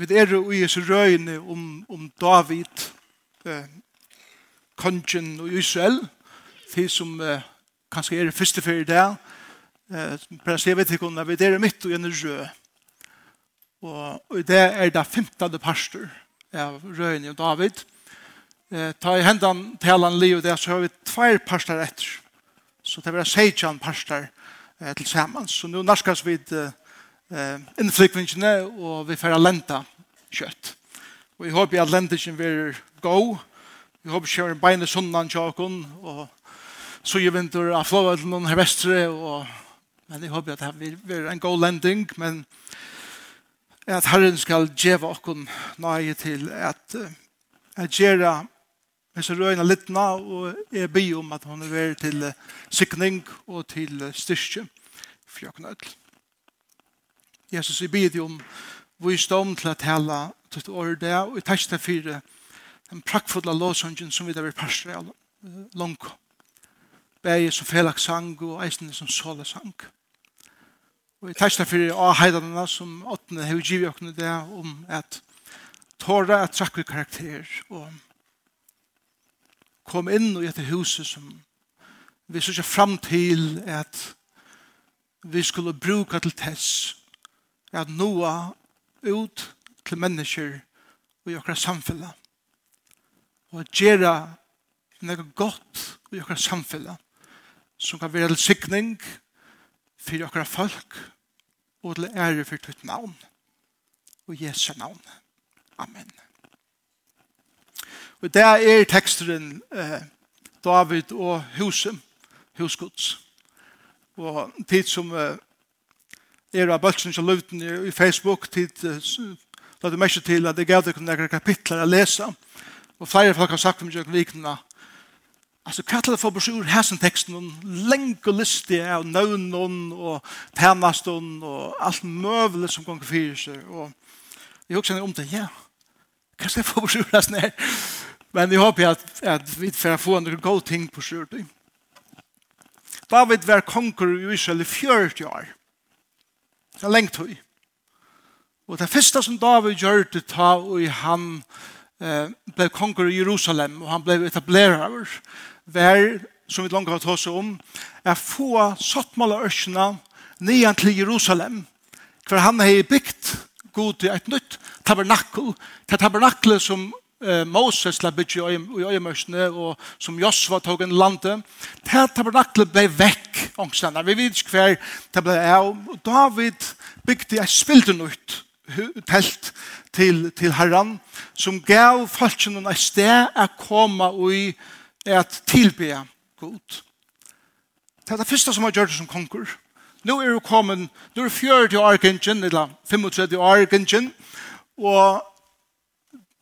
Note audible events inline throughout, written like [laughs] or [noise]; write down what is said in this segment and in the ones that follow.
Vi er i Jesu røyne om, om David, eh, kongen og Israel, de som eh, kanskje er første fyrir det, eh, jeg vet ikke om vi er midt og en røy. Og, og det er det 15. pastor av røyne og David. Eh, ta i hendene til talan liv det, så har vi tvær pastor etter. Så det er 16 pastor eh, til sammen. Så nå narskas vi eh, eh, innflykvingene, og vi får lenta kjøtt. Og jeg håper at lentingen blir god. Jeg håper ikke at beinet sunnan tjåkon, og så gjør vinter av noen her vestre, og men jeg håper at det blir en god lending, men at Herren skal djeva okkon nøye til at at gjøre Hvis jeg røyner litt nå, og jeg ber om at hun er til sikning og til styrke for jeg kan. Jesus, jeg bidde om visdom til å tale til å gjøre det, og jeg takk til fire den prakkfulle låsangen som vi da vil passe av langt. Begge som felak sang og eisene som såle sang. Og jeg ikke til fire avheidene som åttende har givet oss det om at tåre at trakk vi karakter og kom inn i dette huset som vi sørger fram til at vi skulle bruke til tess at noa ut til mennesker og i okra samfella. Og at gjera noe godt i okra samfella som kan være sikning for okra folk og til ære for ditt navn og Jesu navn. Amen. Og det er teksteren eh, David og huset, husgods. Og tid som eh, er av bølsen som løvden i Facebook tid da du mest til at det gav deg noen kapitler å lese. Og flere folk har sagt om Jørgen Vikna altså hva til å få beskjur hæsen teksten? Noen lenge liste av nøvnen og tænasten og alt møvelig som ganger fyrir seg. Og jeg husker om det ja. Hva skal jeg få beskjur hæsen her men jeg håper at, at vi får få noen god ting på skjur David var konger i Israel i 40 år. Det er lengt høy. Og det første som David gjør det ta, og han eh, ble konger i Jerusalem, og han ble etablerer, var, som vi langt har tatt seg om, er få sattmål av ørkene nyan til Jerusalem, for han har bygd god til et nytt tabernakkel, til tabernakkel som eh, Moses la bytje i øyemørsene, og som Josva tog en lande. Det tabernaklet ble vekk, ångstene. Vi vet ikke hver det ble av. David bygde et spilden ut telt til, til herran, som gav folkene et sted å komme i et tilbe god. Det er det første som har gjort det som konger. Nå er det kommet, nå er det 40 år Argentin, eller 35 år gjengen, og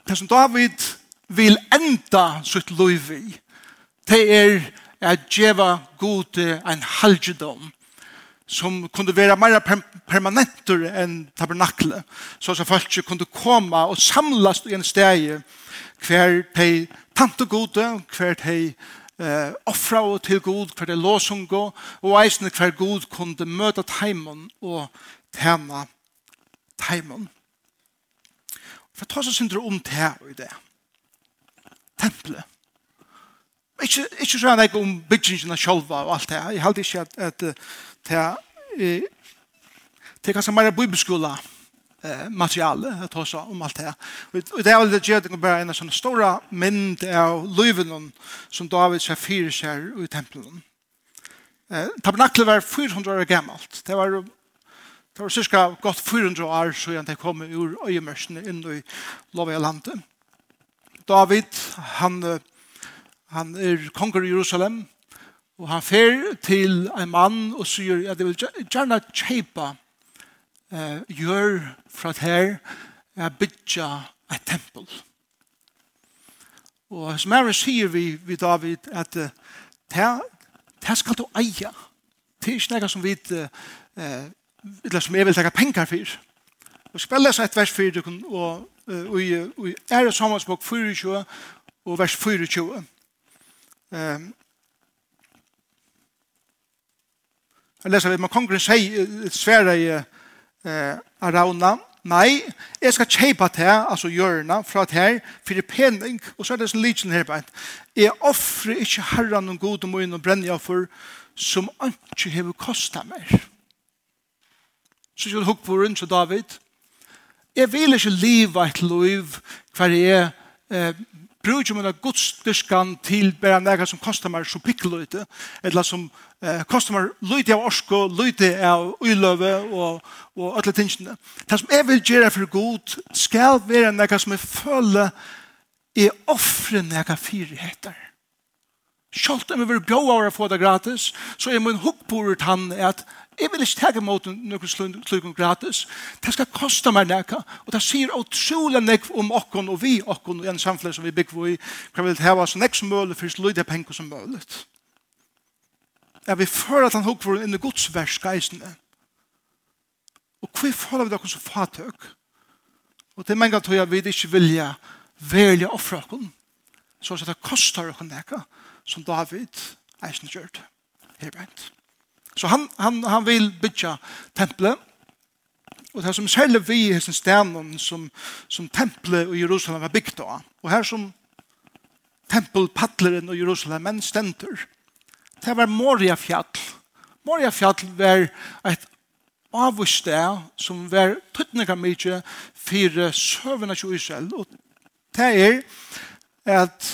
det som David vil enda sitt liv i, det er at djeva god en halgedom som kunde være mer permanenter enn tabernakle, så at folk kunne komme og samles i en steg hver de tante gode, hver de eh, offra og til god, hver de låsung og eisende hver god kunde møte teimen og tema teimen. For ta så synder om det her og i det. Tempelet. Ikke, ikke så han ikke om byggingen av sjolva og alt det her. Jeg halte ikke at, at det er ganske mer bibelskola eh, materiale at ta så om alt det her. Og det er vel det gjør det bare en sånn stora mynd av løyven som David ser fyrer seg i tempelen. Eh, tabernaklet var 400 år gammalt. Det var Det var cirka godt 400 år siden de kom ur øyemørsene inn i Lovia landet. David, han, han er konger i Jerusalem, og han fer til en mann og sier at jeg vil gjerne kjeipa eh, gjør fra det her er bytja et tempel. Og som er sier vi, vi David at det, det skal du eie. Det er ikke noe som vi eh, eller som jeg vil takke penger for. Og spiller seg et vers 4, og, og, og, i ære sammanspåk 24, og vers 24. Um, Jeg leser litt, men kongren sier svære i uh, Arauna, nei, jeg skal kjeipa til, altså hjørna, fra til her, for pening, og så er det sånn liten her på. Jeg offrer ikke herren og god og møyen og brenner jeg for, som ikke har kostet mer. Så ikke hun hukk på rundt til David. Jeg vil ikke liva et liv hver jeg eh, bruker mine godstyrskan til bare nega som koster meg så pikkeløyte, eller som eh, koster meg løyte av orsko, løyte av uiløve og, og alle tingene. Det som jeg vil gjøre for god skal være nega som jeg føler er offre nega fyrigheter. Sjalt om jeg vil bjåa å få det gratis, så er min hukkborer tann at Jeg vil ikke tega mot noen slukken gratis. Det skal kosta meg nekka. Og det sier utrolig nekk om okkon og vi okkon og en samfunn som vi bygger i. Hva vil hava så nekk som mulig for sløyde penger som mulig. Jeg vil føre at han hukk for inn i godsvers geisene. Og hva får vi dere som fatøk? Og det er mange tog jeg vil ikke vilja velja offra okkon. Så det kostar okkon nekka som David eisen gjørt. Her brent. Så han, han, han vil bytja tempelet, og det er som særlig vi i sin stenen som, som tempelet i Jerusalem var bygd av. Og her som tempelpadleren i Jerusalem men stenter. Det var Moria fjall. Moria fjall var et avvist sted som var tøttninga mykje for søvende til Israel. Og det er at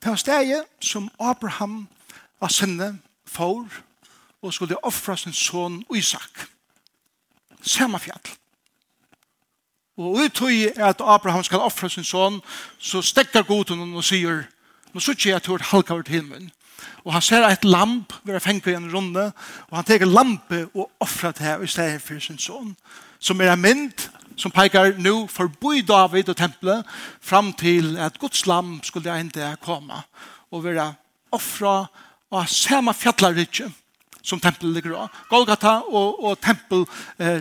det var stedet som Abraham var sinne for og skulle offra sin son Isak. Samme fjall. Og uttøy er at Abraham skal offra sin son, så stekkar goden og sier, nå sier jeg at du har halka vårt himmelen. Og han ser et lamp, vi har fengt i en runde, og han teker lampe og offra det her i stedet for sin son, som er en mynd som peker nå forbi David og tempelet fram til at Guds lamp skulle enda komme og være offra og samme fjallarritje som tempelet ligger av. Golgata og, og tempel, eh,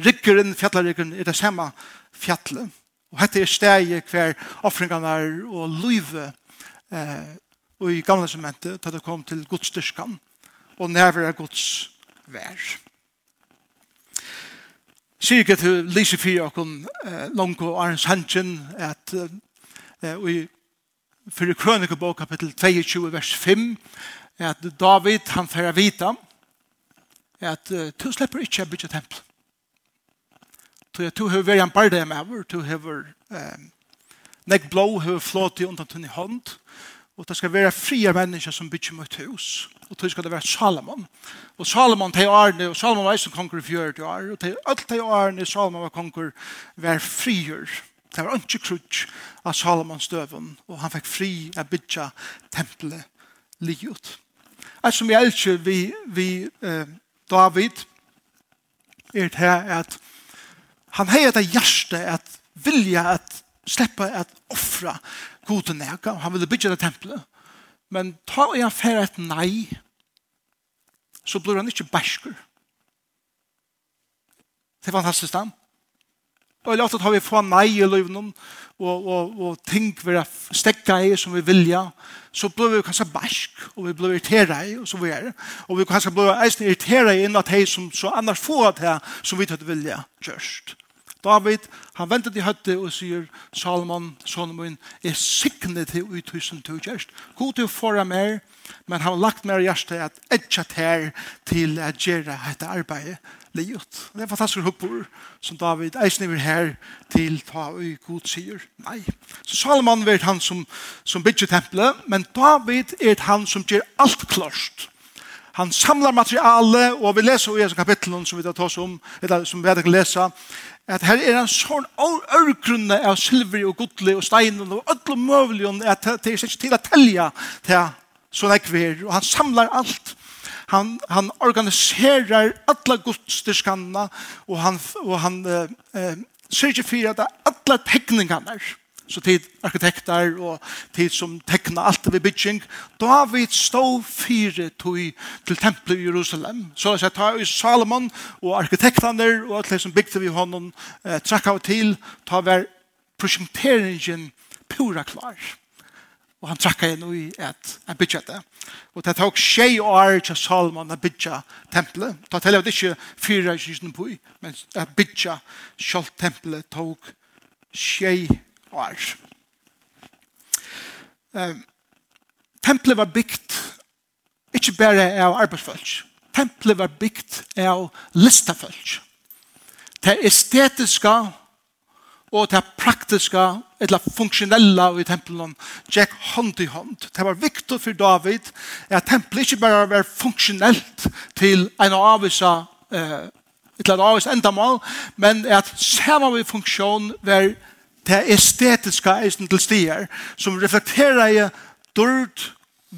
fjallarryggeren, er det samme fjallet. Og dette er steget hver offringene og løyve. eh, og i gamle sementet til det kom til Guds styrkan og nærvær av Guds vær. Sier ikke til Lise Fyre og eh, Longo Arns Hansen at eh, i fyrir krønikebok kapittel 22 vers 5 at David han fyrir vita at uh, du slipper ikke å bygge tempel. Du, du har vært en barde med over, du har vært um, nek blå har flått i undan tunn i hånd, og det skal være frie mennesker som bygger mot hus, og du skal det være Salomon. Og Salomon til Arne, og Salomon var som konger i fjøret i Arne, og til alt til Arne, Salomon var konger, var frier. Det var ikke krutsk av Salomons døven, og han fikk fri å bygge tempelet livet. Alt som jeg elsker, vi, vi uh, David er det her at han har et hjerte at vilja at sleppa at offra god nega. Han ville bygge det tempelet. Men ta og han fer et nei så blir han ikke bæsker. Det er fantastisk han. Og jeg ofte at vi får nei i løvnen, og, og, og ting vi er stekka i som vi vilja, så blir vi kanskje bæsk, og vi blir irriteret i, og så vi er. Og vi kanskje blir eisen irriteret i innan de som så annars får at det som vi tøtt vilja kjørst. David, han ventet i høtte og sier, Salomon, sonen min, er sikne til uthusen til kjørst. God til å få mer, Men han har lagt mer hjärsta att etcha här till att göra detta arbete livet. Det er fantastisk hukkbord som David eisen är her til ta och god sier. Nei. Så Salomon er han som, som bygger tempelet, men David er han som gjør alt klart. Han samlar materiale, og vi leser i kapitlet som vi tar oss om, eller som vi kan lesa, at her er en sånn ørgrunne av silver og godlig og stein og ødel og møvelig, at det er ikke til å telja til så det kver, og han samlar alt. Han, han organiserar alla godstyrskanna, og han, og han eh, eh, ser ikke at alla tekningarna er så tid arkitekter og tid som tekna alt ved bygging. David stå fire tog til tempelet i Jerusalem. Så jeg tar i Salomon og arkitektene og alle som bygde vi hånden eh, trakk av til, ta vi prosjekteringen pura klar. Og han trakka inn i et, et bytja det. Og det tok tjei år til Salman å bytja tempelet. Det tar det ikke fyra kyrkene på, men å bytja selv tempelet tok tjei år. Um, tempelet var bygd ikke bare av arbeidsfølg. Tempelet var bygd av listafølg. Det estetiske og det praktiske, eller funksjonelle i tempelen, gikk hånd i hånd. Det var viktig for David at tempelet ikke bare var funksjonelt til en avvisa eh, til en avvisa endamål, men at samme vi funksjon var det estetiska eisen til stier, som reflekterer i dørt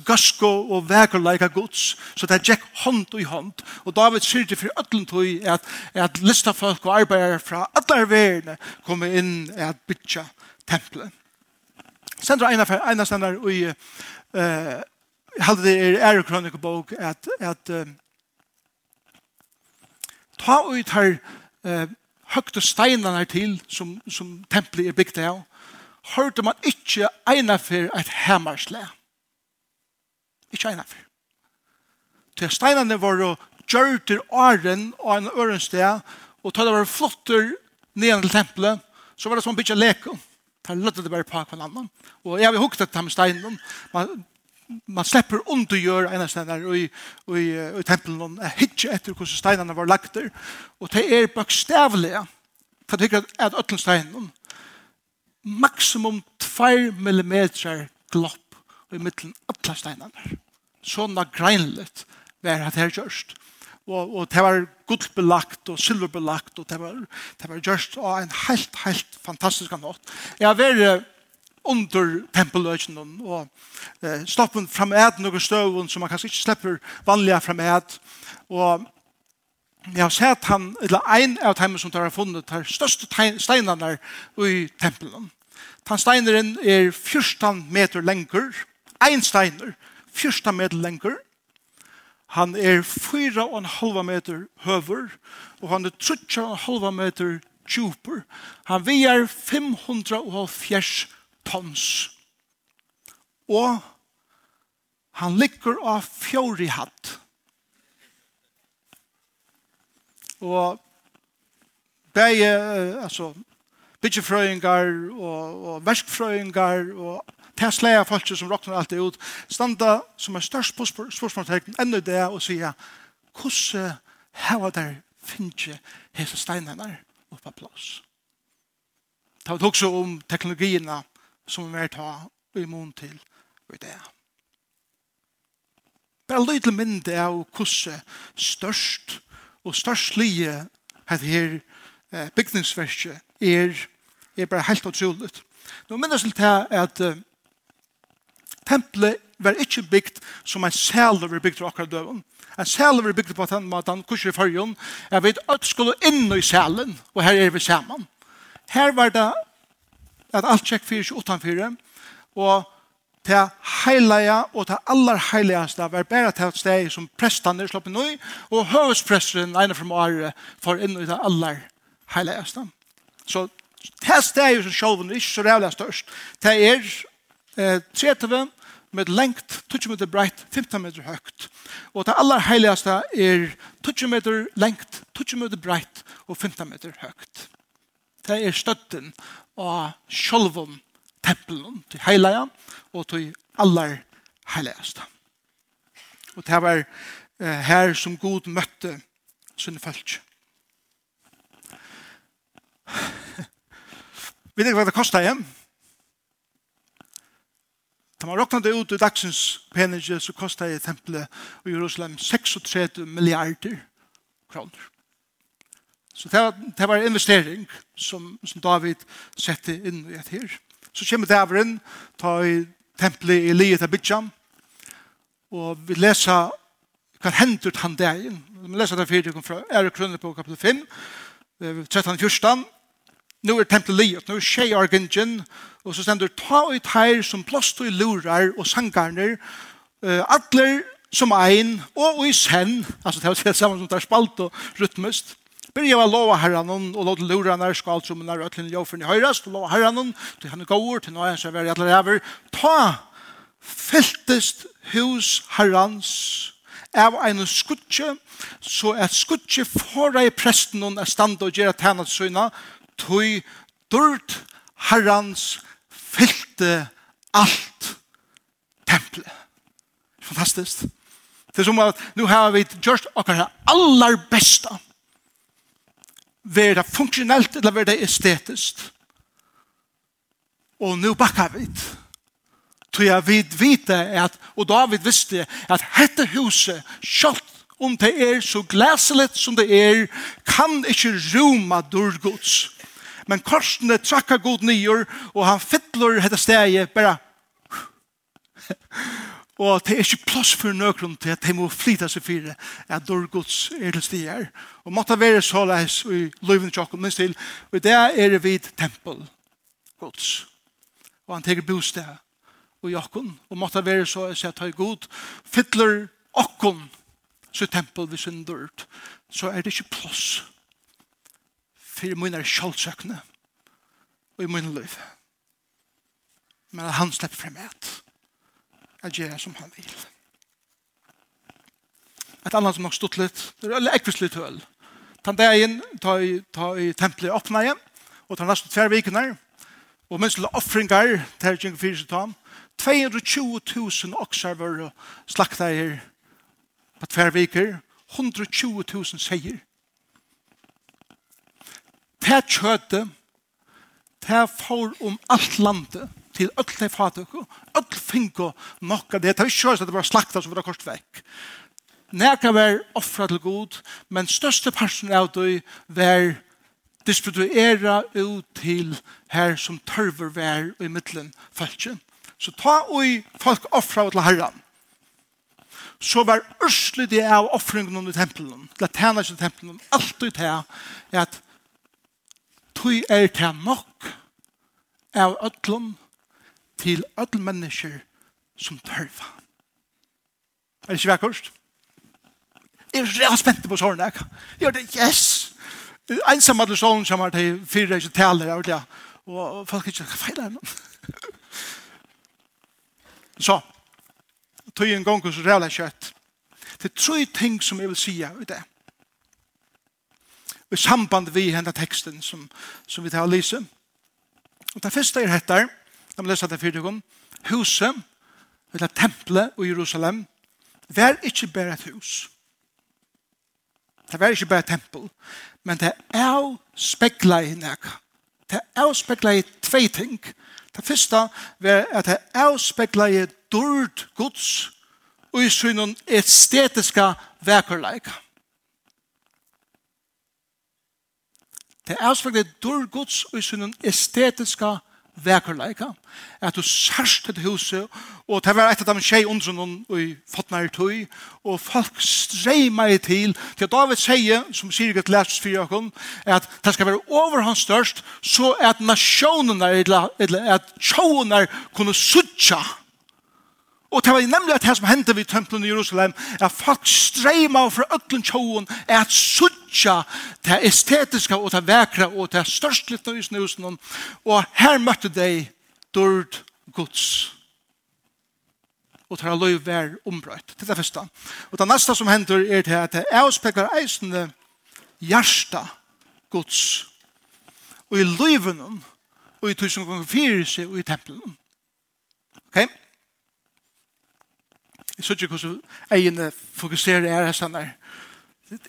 gasko og vekerleika gods, så det gikk hånd i hånd. Og David sier det for ødlen tog at, at lista folk og arbeidere fra alle verene kom inn at bytja tempelet. Sendra ena, ena stender i uh, halde det er ærekronikabok at, at uh, ta ut her uh, høgte steinene til som, som tempelet er bygd av, hørte man ikke ena for et hemmerslæg Ikke en for. Til steinene var å gjøre til åren og en øren sted, og til det var flotter ned til tempelet, så var det som bytja leko. Der løtte det bare på hver annen. Og jeg har hukket til med steinen. Man, man slipper ondt å gjøre en av stedene i, i, i tempelen. Jeg hittet etter hvordan steinene var lagt der. Og det er bakstavlige. For det er at øtlen steinen maksimum 2 millimeter glopp i midten alla steinene. Sånn greinlet var det her gjørst. Og, og det var gullbelagt og silverbelagt og det var, det var gjørst og en helt, helt fantastisk nått. Jeg har vært under tempeløkjen og eh, stoppen framed noen støvun som man kanskje ikke slipper vanliga framed og jeg har sett han, eller en av dem som tar har funnet de største steinene i tempelen. Den steineren er 14 meter lenger ein steiner, fyrsta meter lenger. Han er fyra og en halva meter høver, og han er trutja og en halva meter tjuper. Han veier 570 tons. Og han ligger av fjord i hatt. Og bæge, altså, bytjefrøyngar og, og verskfrøyngar og til slæger folk som råkner alltid ut, standa som er størst på spørsmålstegn enda det og sier, hvordan hava der finnes hese steinene oppe på plass? Ta ut også om teknologiene som vi er ta i mån til i det. Bare løy til mindre av hvordan størst og størst lije at her bygningsverket er, er bare helt utroligt. Nå minnes til det at uh, Tempelet var ikke bygd som en sæler var bygd til akkurat døven. En sæler var bygd på den måten, kurser i fargen. Jeg vet at skulle inn i sælen, og her er vi sammen. Her var det at alt tjekk fyrir ikke utanfyrir, og til heilige og til aller heiligeste var bare til et sted som prestene slapp inn i, og høvespresteren ene fra året for inn i det aller heiligeste. Så det stedet som sjølven er ikke så rævlig størst. Det er eh, 30 med lengt 20 meter breit, 15 meter høgt. Og det aller heiligste er 20 meter lengt, 20 meter breit og 15 meter høgt. Det er støtten av sjolvun tempelen til heilige og til aller heiligste. Og det var eh, her som Gud møtte sine folk. Vet ikke hva det kostet hjem? Da man råknade ut i dagsens penige, så kostade tempelet i Jerusalem 36 milliarder kroner. Så det var, det var en investering som, som David sette inn i et her. Så kommer det over inn, ta i tempelet i livet av Bidjan, og vi leser hva hendur han dagen. Vi leser det fyrir, fra Ære Krønne på kapitel 5, 13-14, nu er tempelet livet, nu er tjej argentjen, og så stender ta ut her som plåst og lurar og sangarner, uh, atler som ein, og i sen, altså det var det samme som tar spalt og rytmist, Ber jeg var lova herran og lov til lurarna er skalt som när ötlen jag för ni höjrast och lova herran til han går till til han så väl alla över ta fältest hus herrans av en skutje så at skutje for ei presten og stand og gjøre tænat søgna tui durt herrans fylte alt tempelet. Fantastiskt. Det er som at nu har vi gjort okkar aller besta. Vera funksjonelt eller vera estetiskt. Og nu bakkar vi. Tog jeg vid vite at, og David visste at dette huset, kjalt om det er så glæseligt som det er, kan ikke roma durgods men korsene trakka god nyer, og han fytler dette steget, bare [laughs] og det er ikke plass for nøkron til at de må flyta seg fire at dårgods er til stier og måtte være så leis i løyven tjokken minst til og det er vid tempel gods og han teker bostad og jokken og måtte være så leis at han god fytler okken så tempel vi sin dørt så er det ikke plass for mine kjoldsøkene og i mine liv. Men at han slipper frem et. Jeg gjør som han vil. Et annet som har stått litt, eller ekvist litt høl. Ta det inn, ta i, ta i tempelet åpne igjen, og ta nesten tver vikene, og minst til offringer til 24 tam, 220.000 oksar var slakta her på tver viker, 120.000 seier, det kjøte, det får om alt landet til öll de fatøkke, öll finko nokka det. Det er ikke kjøres at det var slakta som var kort vekk. Nekka var offra til god, men største parten av det var distribuera ut til her som tørver vær i middelen falskjen. Så ta oi folk offra til herran. Så var ørslig det av offringen under tempelen, til at tjene seg tempelen, alltid det, at tog er til nok av ødlom til ødel mennesker som tørva. Er det ikke vekkert? Jeg er så spent på sårene. Jeg gjør det, yes! Ensam alle sånne som har til fire ikke taler, jeg vet Og folk [laughs] er ikke, hva feil er det? Så, tog en gang så rævla kjøtt. Det er tre ting som jeg vil si av det i samband vi henne teksten som, som vi tar og lyse. Og det første er hettar, når vi leser det fyrir om, huset, eller tempelet i Jerusalem, var ikke bare et hus. Det var ikke bare et tempel, men det er spekla i nek. Det er spekla i tve ting. Det første er at det er spekla i dård gods og i synen estetiska vekerleika. Det er avsvaret dår gods og i sin estetiska vekerleika. At du sørst til huset, og det var et av de tjei under noen i fotnar tøy, og folk strei meg til, til David sier, som sier ikke gøtt lest fyrir okon, at det skal være over hans størst, så at nasjonene, eller at tjåen kunne suttja, Og det var nemlig at det som hendte vid tempelen i Jerusalem, at folk streyma fra øtlen tjoen, er at suttja det estetiska og det vekra og det størstlyftene i husen. Og her møtte de dørd Guds. Og det har løy vær ombrøyt. Det er det første. Og det neste som hender er det at det avspekler eisende hjärsta Guds. Og i løyvenen, og i tusen ganger fyrir seg, og i tempelen. Okay? Jeg synes ikke hvordan egene fokuserer er her sånn der.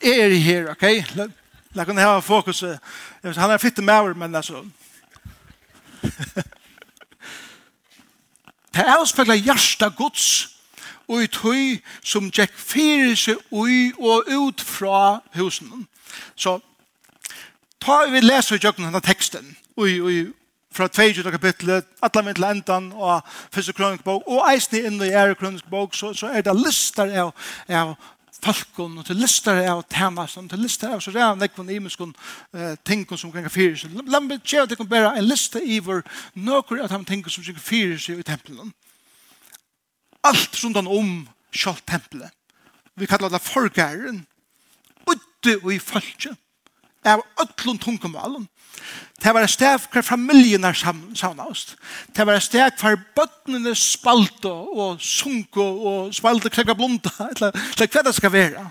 Jeg er her, ok? La kunne ha fokus. Han er fitte med over, men altså. [laughs] Det er også faktisk hjertet gods og i tøy som Jack fyrir seg ui og ut fra husen. Så ta vi leser i jøkken denne teksten ui, ui, fra 22 kapitlet, alle med til endan og første kronisk bok, og eisen inn i ære kronisk bok, så, så er det lister av, av falkon, og til lister av tænasen, til lister av så ræv nekvun imenskun eh, tingun som kan fyrir seg. La meg tjeva kan bæra en liste i iver nøkker av de tingun som kan fyrir seg i tempelen. Alt rundan om sjálf tempelet. Vi kallar det forgæren, Ute og i falkje av ötlun tungumalen. Det var et sted hver familien er savnast. Det var et sted hver bøttene spalte og sunko og spalte krekka blunda, eller hva det skal være.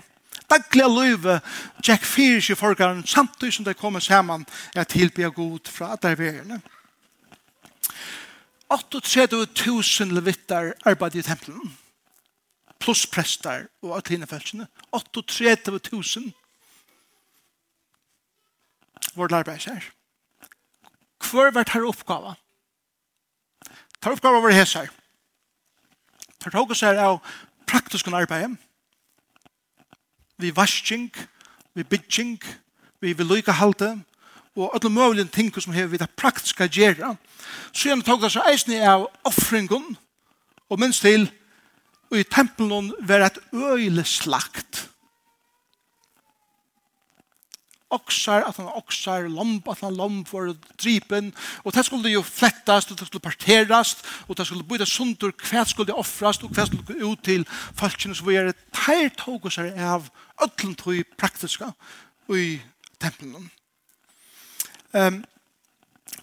Daglige løyve, Jack Fierce i forgaren, samtidig som det kommer sammen er tilbe god fra alle verene. 38.000 levittar arbeid i tempelen, pluss prester og atlinefeltsene. 38.000 vår arbeid her. Hvor var det oppgave? Det oppgave var hese her. Det tok oss her av praktisk arbeid. Vi vasking, vi bygging, vi vil lykke halte, og alle mulige ting som har vi det praktiske gjøre. Så gjerne tok oss eisne av offringen, og minst til, og i tempelen var et øyelig slakt oksar, at han oksar, lomp, at han lomp for drypen, og det skulle jo flettast, og det skulle parterast, og det skulle byta sundur, hva skulle offrast, og hva skulle gå ut til falskene, så vi er teir tog oss her av öllum tog praktiska i tempelen. Um,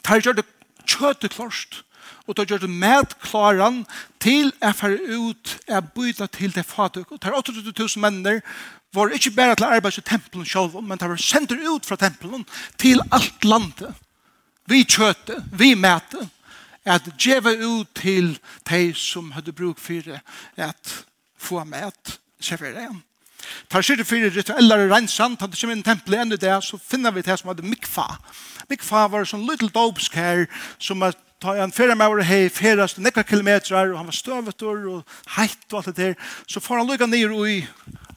teir gjør det kjøte klorst, og da gjør det med klaran til jeg fer ut, jeg byta til det fatuk, og teir 800 000 menner, var ikke bare til arbeids i tempelen selv, men det var sendt ut fra tempelen til alt landet. Vi kjøte, vi mæte, at djeva ut til de som hadde bruk for at få mæt, servere igjen. Tar for det rituelle rituellar rensan, tar det inn tempelet enn i det, så finner vi det som hadde mikfa. Mikfa var sånn little dopeskær som at ta en ferramauer hei fyrre nekka kilometrar, og han var støvet og heit og alt det der, så får han lukka nir ui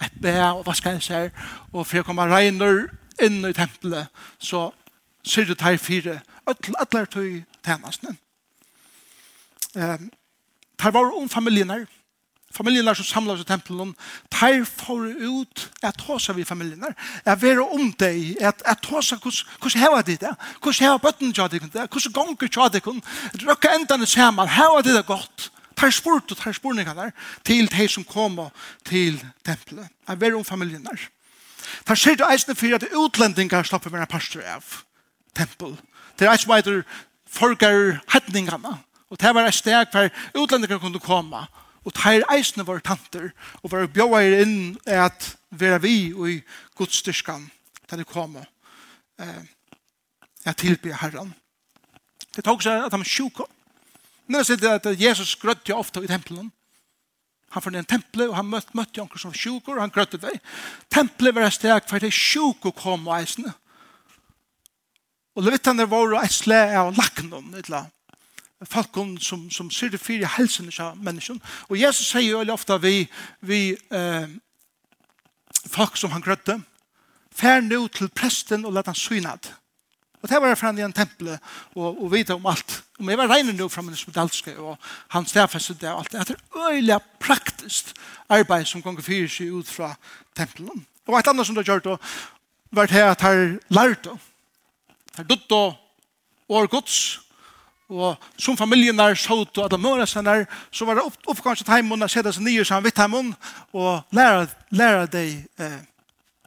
et bæ og vaska hans her, og for jeg kommer regner inn i tempelet, så sier det her fire, atler tøy tjenestene. Um, her var om familien her, familjen som samlas i tempelen, tar for ut at tåsa vi familjen, at være om deg, at, at tåsa hvordan heva de det, hvordan heva bøtten tja de det, hvordan gonger tja de kun, røkka endane saman, heva de det godt, tar spurt og tar spurningar der, til de som kommer til tempelet, Jeg være om familjen der. Tar sier det eisne for at utlendingar slapper med en pastor av tempel. Det er eisne veitur folkar hedningarna, og det var et steg for utlendingar kunne komme, Og teir eisne våre tanter, og våre bjóar inn er at vera vi og i godstyrskan, der det kommer, eh, jeg tilbe herran. Det tok seg at han var sjuka. Men det at Jesus grødde ofte i tempelen. Han var en temple og han møtte, møtte anker som sjuka, og han grødde det. Tempelet var et steg for det sjuka kom og eisne. Og levittene var et slag av laknum, et eller annet falkon som, som syr fyrir helsen av menneskjon. Og Jesus sier jo ofta vi, vi eh, folk som han grøtte, fær nu til presten og let han synad. Og det var fram i en tempel og, og vite om alt. Om jeg var regner nu fram i Spedalske og han stedfestet det og alt. Det er øyelig praktisk arbeid som kan fyre seg ut fra tempelen. Og et annet som det har gjort var det at her lærte. Her dødde og år gods og som familien der så ut og alle møresen der, så var det opp, oppgang til heimen og sette seg nye sammen vidt heimen og lære, lære deg eh,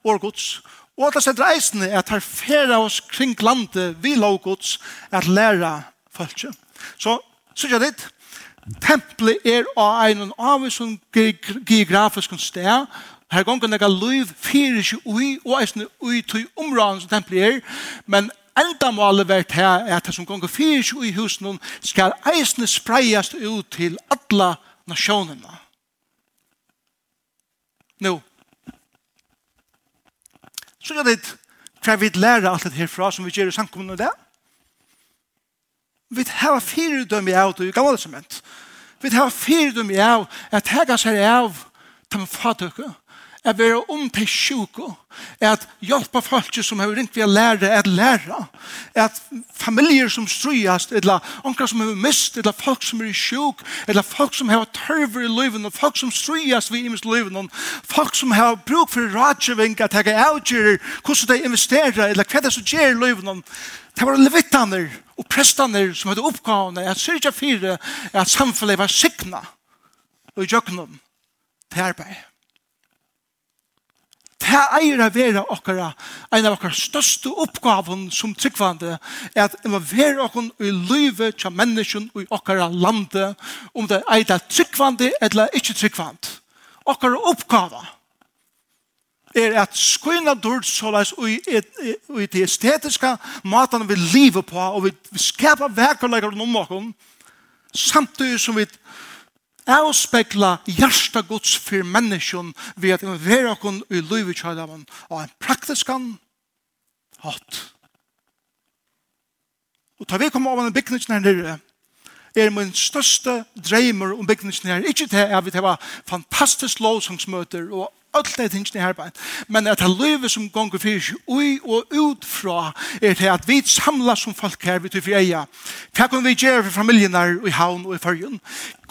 årgods. Og alle sette reisene er at her fære oss kring landet vi lovgods at lære folk. Så så jeg litt, tempelet er av en av en sånn geografisk sted, Her gongen er liv fyrir seg ui, og eisne ui tui områden som tempelet er, men enda målet vært her er at det som gonger fyrir i husen skal eisne spreiast ut til alla nasjonene. Nå, så er det hva vi lærer alt det herfra som vi gjør i samkommunen i det. Vi har fire dømme av det i gamle sement. Vi har fire dømme av at her kan seg av til man fatøkker at være omtid sjuko, at hjelpe folk som har ringt ved å lære at lære, at familier som strøyast, eller omkring som har mist, eller folk som er sjuk, eller folk som har tørver i livet, og folk som strøyast ved imens livet, og folk som har bruk for rådgjøving, at jeg avgjører hvordan de investerer, eller hva det som gjør i livet, det var levittene og prestene som hadde oppgavene at syrja fire at samfunnet var sikna og i jøknum til arbeid. Det eier å være okkara, en av okkara største oppgaven som tryggvande er at involvere okkon i livet til mennesken i okkara landet om det er det tryggvande eller ikke tryggvande. Okkara oppgave er at skoina dørt såleis i, i, i det estetiske maten vi lever på og vi, vi skapar verkerleggere om okkara, samtidig som vi avspekla hjärsta gods för människan vid att involvera okon i livet av och en praktisk hatt. Og ta vi kommer av en byggning her nere, er min største dreimer om bygningen her. Ikke til at vi har fantastisk lovsangsmøter og alt det tingene her bare. Men at det løyve som gonger fyrir seg ui og ut fra er til at vi samlas som folk her vi til eia. Hva kan vi gjøre for familien her i haun og i fargen?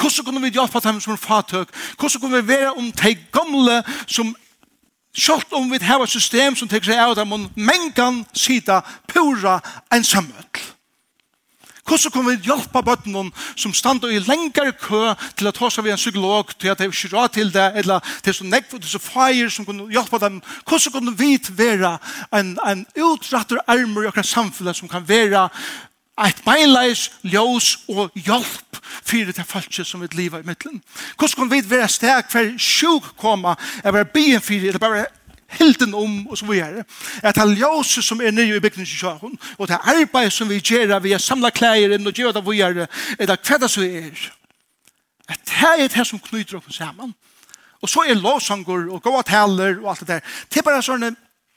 Hvordan kan vi hjelpe dem som er fatøk? Hvordan kan vi være om de gamle som Sjalt om vi har et system som tenker seg av dem, men mengan sida pura ensamhet. Hvordan kan vi hjelpe bøttene som stander i lengre kø til å ta seg ved en psykolog til at de ikke råd til det, eller til så nekv og til så feir som kan hjelpe dem. Hvordan kan vi være en, en utrettet armer i akkurat samfunnet som kan være et beinleis, ljós og hjelp fyrir til falske som vil liva i middelen. Hvordan kan vi være steg for sjuk koma, eller bare byen fyrir, eller bare helden om og så videre. At det ljøse som er nye i byggningskyrkan og det arbeid som vi gjør, vi har samlet klær inn og gjør det vi gör är det kvätta så er. At det er det som knyter oss sammen. Og så er lovsanger og gode taler og alt det der. Det er bare sånne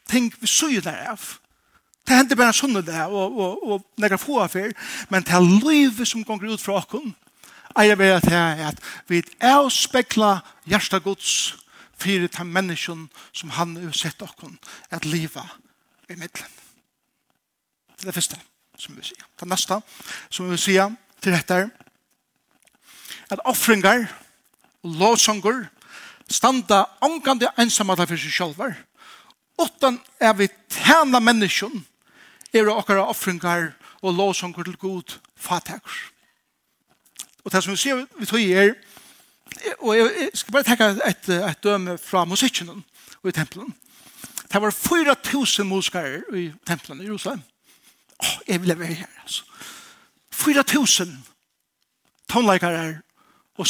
ting vi syr der av. Det händer bara sådana där og, og och några få affær, Men det er livet som går ut fra oss är det at vi avspeklar hjärsta Guds fyrir ta menneskjon som han har sett okkon at liva i middelen. Det er det første som vi sier. Det neste som vi sier til dette er at offringar og lovsonger standa omgande ensamata for seg sjálvar utan er vi tæna menneskjon er okkara offringar og lovsonger til god fatakers. Og det som vi sier vi tog er og jeg skal bare tenke et, et døme fra musikken og i tempelen. Det var 4000 musikere i tempelen i Jerusalem. Åh, jeg vil være her, altså. 4000 tonleikere og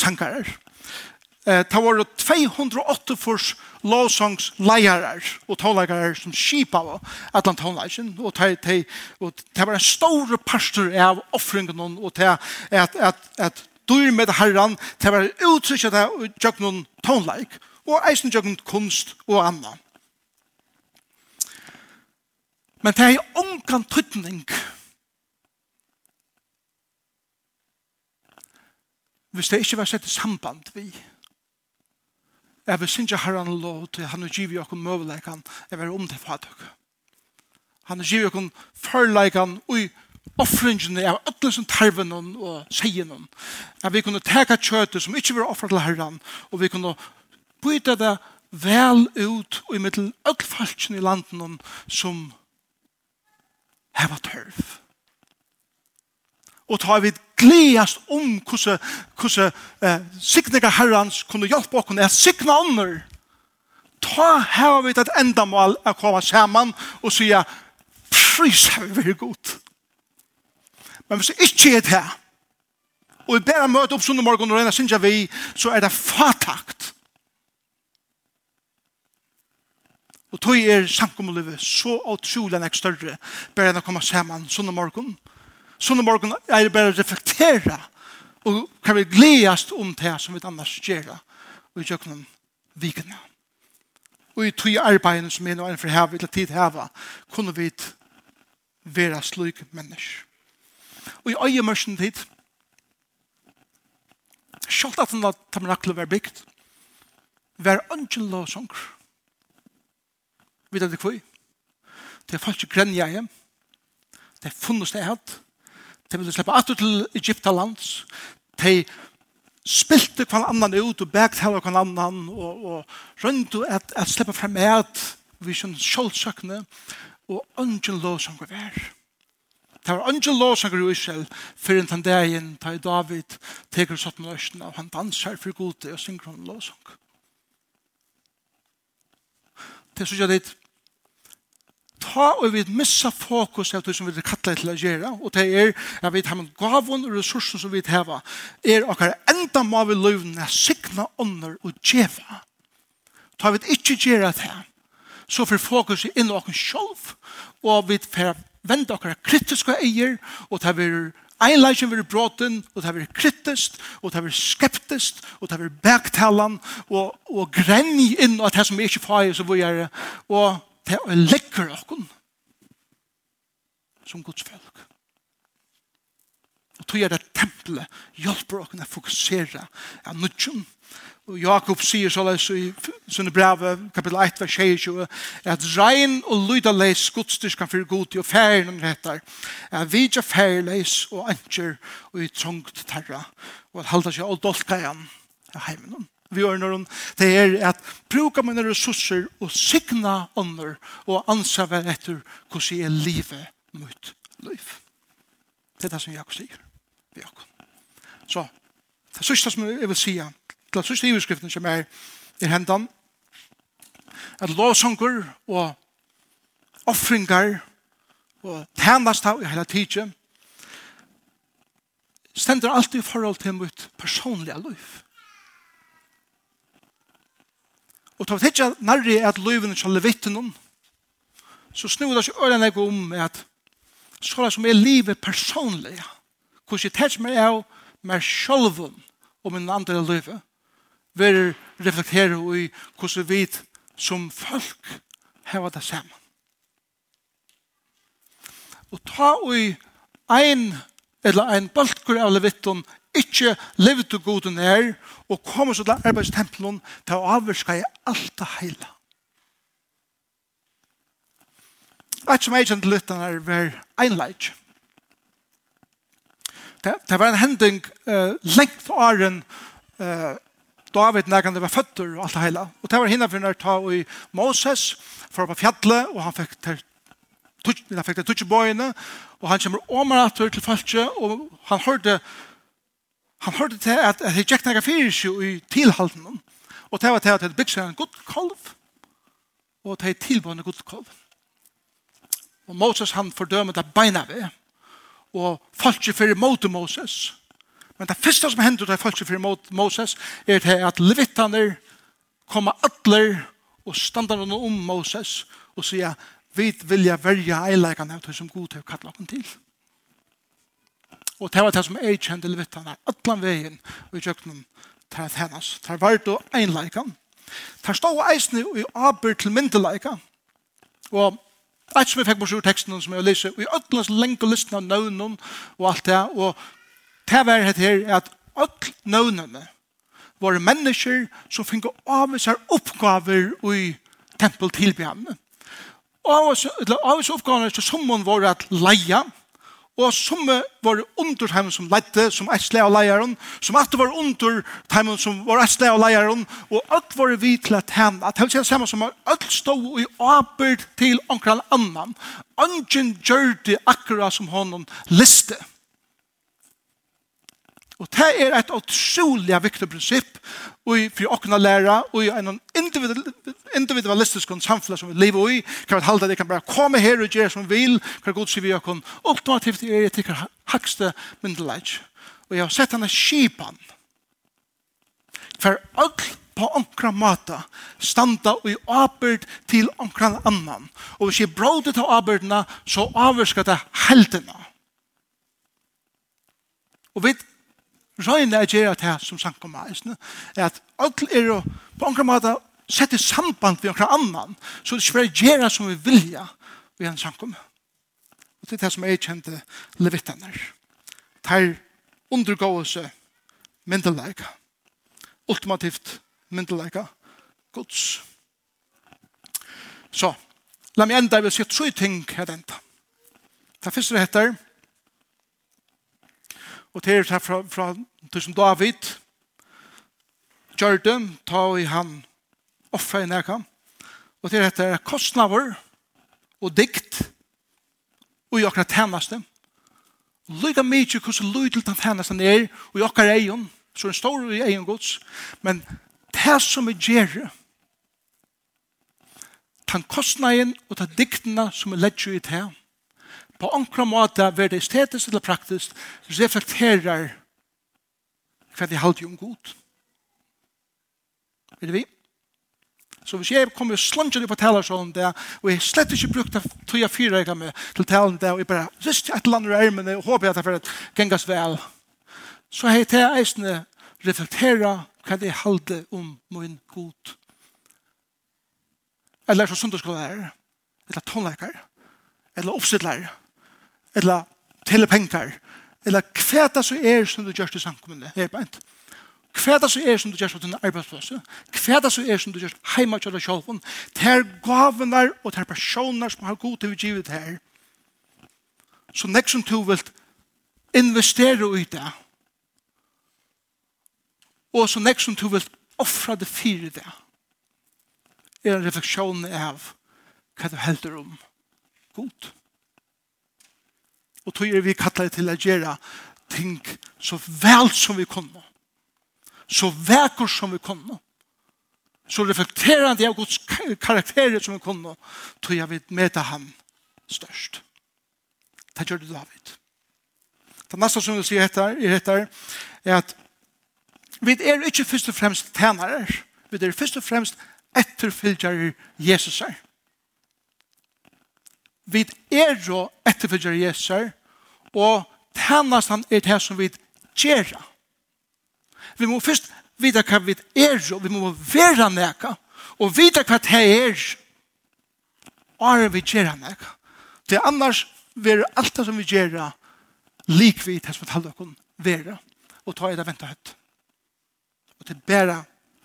Eh, Det var 208 fors lovsangsleiere og tonleikere som skipa av Atlant tonleiken. Og det var en stor pastor av offringen og til at, at, at dyr med herran, til å være uttrykket av gjør noen tonleik, og eisen gjør noen kunst og annan. Men det er ångan tøtning hvis det ikke var sett i samband vi. Jeg vil synge herran lov til han og giv jokken møvleikan, jeg vil om det fadag. Han og giv jokken førleikan og offringene av alle som tarven og seien at vi kunne teka kjøtet som ikke var offret til herren og vi kunne byta det vel ut og i middel alle falskene i landet som heva tørv. Og ta vi gledast om hvordan, hvordan eh, sikninger herrens kunne hjelpe oss er sikna ånder ta her vi et endamål å komme sammen og sige, frys her vi er godt Men hvis det ikke er det, og vi bare møter opp sånn morgen og regner synes jeg vi, så er det fatakt. Og tog er samkommulivet så utrolig enn større, bare enn å komme sammen sånn morgen. Sånn morgen er det bare å reflektere, og kan vi gledast om det som vi annars gjør, og gjør noen vikene. Og i tog arbeidene som er nå enn for her, vi til tid her, kunne vi være slik mennesker og i øye mørsen tid. Sjalt at denne tabernakelet var bygd, Vær ønsken lovsanger. Vet du hva? Det er faktisk grenja hjem. Det er funnet sted hatt. De ville slippe atter til Egyptalands. De spilte hver annan ut og begtale hver annan og, og rundt og at, at slippe frem et vi som sjølvsøkne og ønsken lovsanger var. Det var ikke lov som går i Israel før en dagen da David teker satt med løsene og han danser for gode og synger om lov som. Det synes jeg litt ta og vi missa fokus av det som vi er kattlet til å gjøre og det er at vi har gavon og ressursen som vi har er akkurat enda må vi løvne sikna ånder og djeva ta vi ikke gjøre det så får fokus inn i okkar sjolv og vi får vende okkara kritiske eier, og det vil einleisjen vil bråten, og det vil kritisk, og det vil skeptisk, og det vil baktalan, og, og grenni inn at det som er ikke fag, så vi er, og det er lekker okkon som Guds folk. Og tog er det tempelet hjelper okkon å fokusere av nudgen, Og Jakob sier så løs i sånne brave, kapitel 1, vers 22, at regn og lyda leis godstyrskan fyrir god til å fære noen hettar, at vi ikke fære leis og anker og i trångt terra. og at halda seg og dolka igjen av heimen. Vi gjør når det er at bruka mine ressurser og signa ånder og ansa hver etter hvordan er livet mot liv. Det er det som Jakob sier. Jakob. Så, det sørste som jeg vil sige, til at sørste iverskriften som er i hendene, at lovsonger og offringar og tænast av i hele tiden stender alltid i forhold til mitt personlige liv. Og tar vi ikke nærri at løyven skal har levitt noen, så snur det seg øyne jeg om at så det som er livet personlig, hvordan jeg tar meg av meg selv og min andre løyve, verður reflektera i hvordan vi som folk har det saman. Og ta i ein eller ein balkur av levitton ikkje levd til goden er og kommer så til arbeidstempelen til å avvirka i alt det heila. Et som eit kjent er ver einleik. Det, det var en hending uh, lengt åren uh, David når han var føtter og alt det hele. Og det var hinna for når ta i Moses for på fjallet, og han fikk til han fikk til tutsjebøyene, og han kommer omeratter til falske, og han hørte han hørte til at det gikk nægge fyrir seg i tilhalden. Og det var til at det bygde seg en god kolv, og det er tilbøyende god kolv. Og Moses han fordømmet det beina ved, og falske fyrir mot Moses, Men det første som hender til folk fyrir mot Moses er til at levittaner kommer atler og standar om Moses og sier vi vilja verja eilegan av som god til å kalla okken til. Og det var det som jeg kjente levittaner atlan veien og i kjøkkenen til at hennes. Det var det einleikan. Det stod eisene i aber til myndeleika. Og Alt som jeg fikk på sjur teksten som jeg lyser, og i ødlens lenge listen av nøvnen og alt det, og det var det her at alle nøvnene var mennesker som fikk av seg oppgaver i tempeltilbjørnene. Av oss oppgaver som man var at leie, og som var under dem som leide, som er slag av leieren, som alltid var under dem som var er slag av leieren, og alt var vi til at henne, at det er samme som alt stod i arbeid til omkring annan. Angen gjør det akkurat som honom liste. Og det er et utrolig viktig prinsipp og for å kunne lære og i en individualistisk samfunn som vi lever i kan vi halda det kan bare komme her og gjøre som vi vil kan god si vi og kan ultimativt er det ikke hakste myndelag og jeg har sett henne skipan. For alt på omkra mata standa og i apert til omkra annan. Og hvis jeg brådet til apertna så avvarskar det heldena og vi Røyne er gjerne det som sank om eisene, er at alt er på enkla måte sett i samband med enkla annan, så det er ikke gjerne som vi vilja vi en om. Og det er det som er kjente levittaner. Det er undergåelse myndeleika. Ultimativt myndeleika. gods. Så, la meg enda vi se tre ting her enda. Det første heter, Og det er fra, fra som David gjør det, ta i han offer i nærka. Og det heter kostnader og dikt og i akkurat hennaste. Lyga mykje hvordan lyd til den hennaste er og i akkurat egen, så er en stor i egen gods. Men det som er gjerre, den kostnaden og ta diktene som er lett i det på ankra måte være det estetisk eller praktisk reflekterer hva de halte om god. Er det vi? Så hvis jeg kommer og slanger på talersålen der, og jeg slett ikke brukt det tog jeg fire jeg med til talen der, og jeg bare rist et eller annet i ærmene og håper at det får gengas vel, så har jeg til eisene reflektera hva de halte om min god. Eller så sundagsskolen er, eller tonleikar, eller oppsittlærer, eller tele penger, eller hva det så er som du gjør til samkommende, er bare ikke. Hva det så er som du gjør til din arbeidsplass, hva det så er som du gjør hjemme til deg selv, det er gavene og det er personer som har god til å give det her. Så nek som du vil investere i det, og så nek som du vil offra det fire det, er en refleksjon av hva du helder om god. Og tog er vi kattlet til å gjøre ting så vel som vi kunne. Så vekker som vi kunne. Så reflekterende av Guds karakterer som vi kunne. Tog jeg vil møte ham størst. Det gjør det David. Det neste som vi sier etter, er, etter, er at vi er ikke først og fremst tænere. Vi er først og fremst etterfylgjere Jesus er. Vi er jo etterfylgjere Jesus er og tennast han er det som vi gjerra. Vi må først vite hva vi er, og vi må være nekka, og vite hva det er, og er vi gjerra nekka. Det er annars vil alt det som vi gjerra likvid det som vi taler om være, og ta i det venta høyt. Og det er bare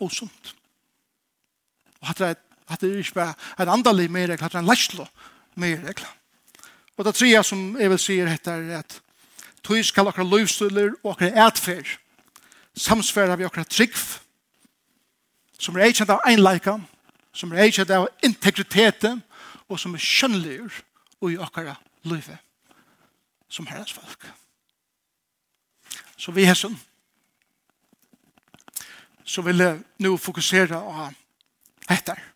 osunt. Og hatt det er ikke bare en andalig mer regler, hatt det er en lærslo mer regler. Og det tredje som jeg vil si er at tog skal akkurat løvstuller og akkurat etfer samsfæra vi akkurat trygg som er eikjent av einleika som er eikjent av integriteten og som er skjønnligur og i akkurat løyve som herrens folk. Så vi er sånn så vil jeg nå fokusere på etter.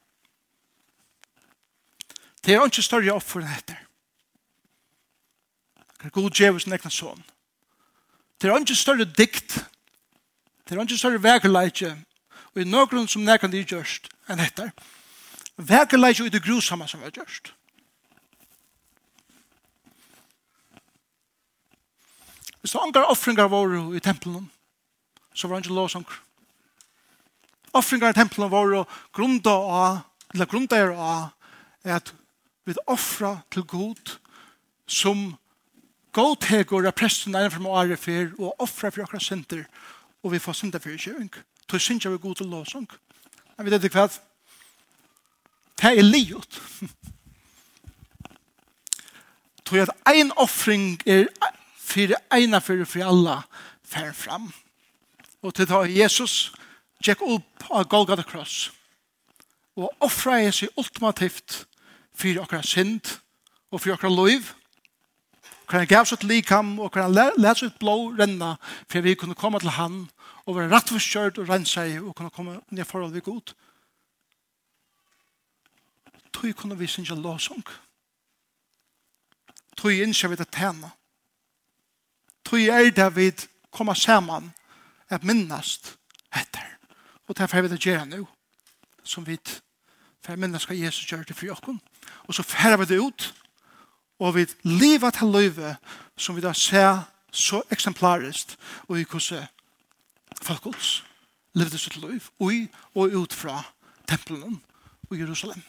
Det er ikke større opp for etter. Kan god djevel sin egna son. Det er ikke større dikt. Det er ikke større vekerleitje. Og i noen som nekan de gjørst enn etter. Vekerleitje er det grusomme som er gjørst. Hvis det angar offringer var i tempelen, så var det ikke lovsanger. Offringar i tempelen var grunda av, eller grunda er av, at vi offra til god som godtegur av presten er fra året fyr og offrer for akkurat synder og vi får synder for kjøring. Så synder vi god til låsung men vi vet ikke hva. Det er livet. Tror at ein offring er fyrir eina fyrir fyrir alla fer fram. Og til da Jesus tjekk opp av Golgata Cross og offra er seg ultimativt fyrir okra synd og fyrir okra loiv og hver han gav sitt likam og hver han let sitt blå renna for vi kunne komme til han og være rettforskjørt og rense og kunne komme ned forhold vi god. Tøy kunne vi synge låsung. Tøy innskjer vi det tjene. Tøy er det vi kommer sammen at minnast etter. Og derfor er vi det gjerne nå som vi for minnes hva Jesus gjør det for jokken. Og så færer vi det ut, og vi lever til løyve som vi da ser så eksemplarisk og i hvordan folkets levde sitt løyv og, og ut fra tempelen i Jerusalem.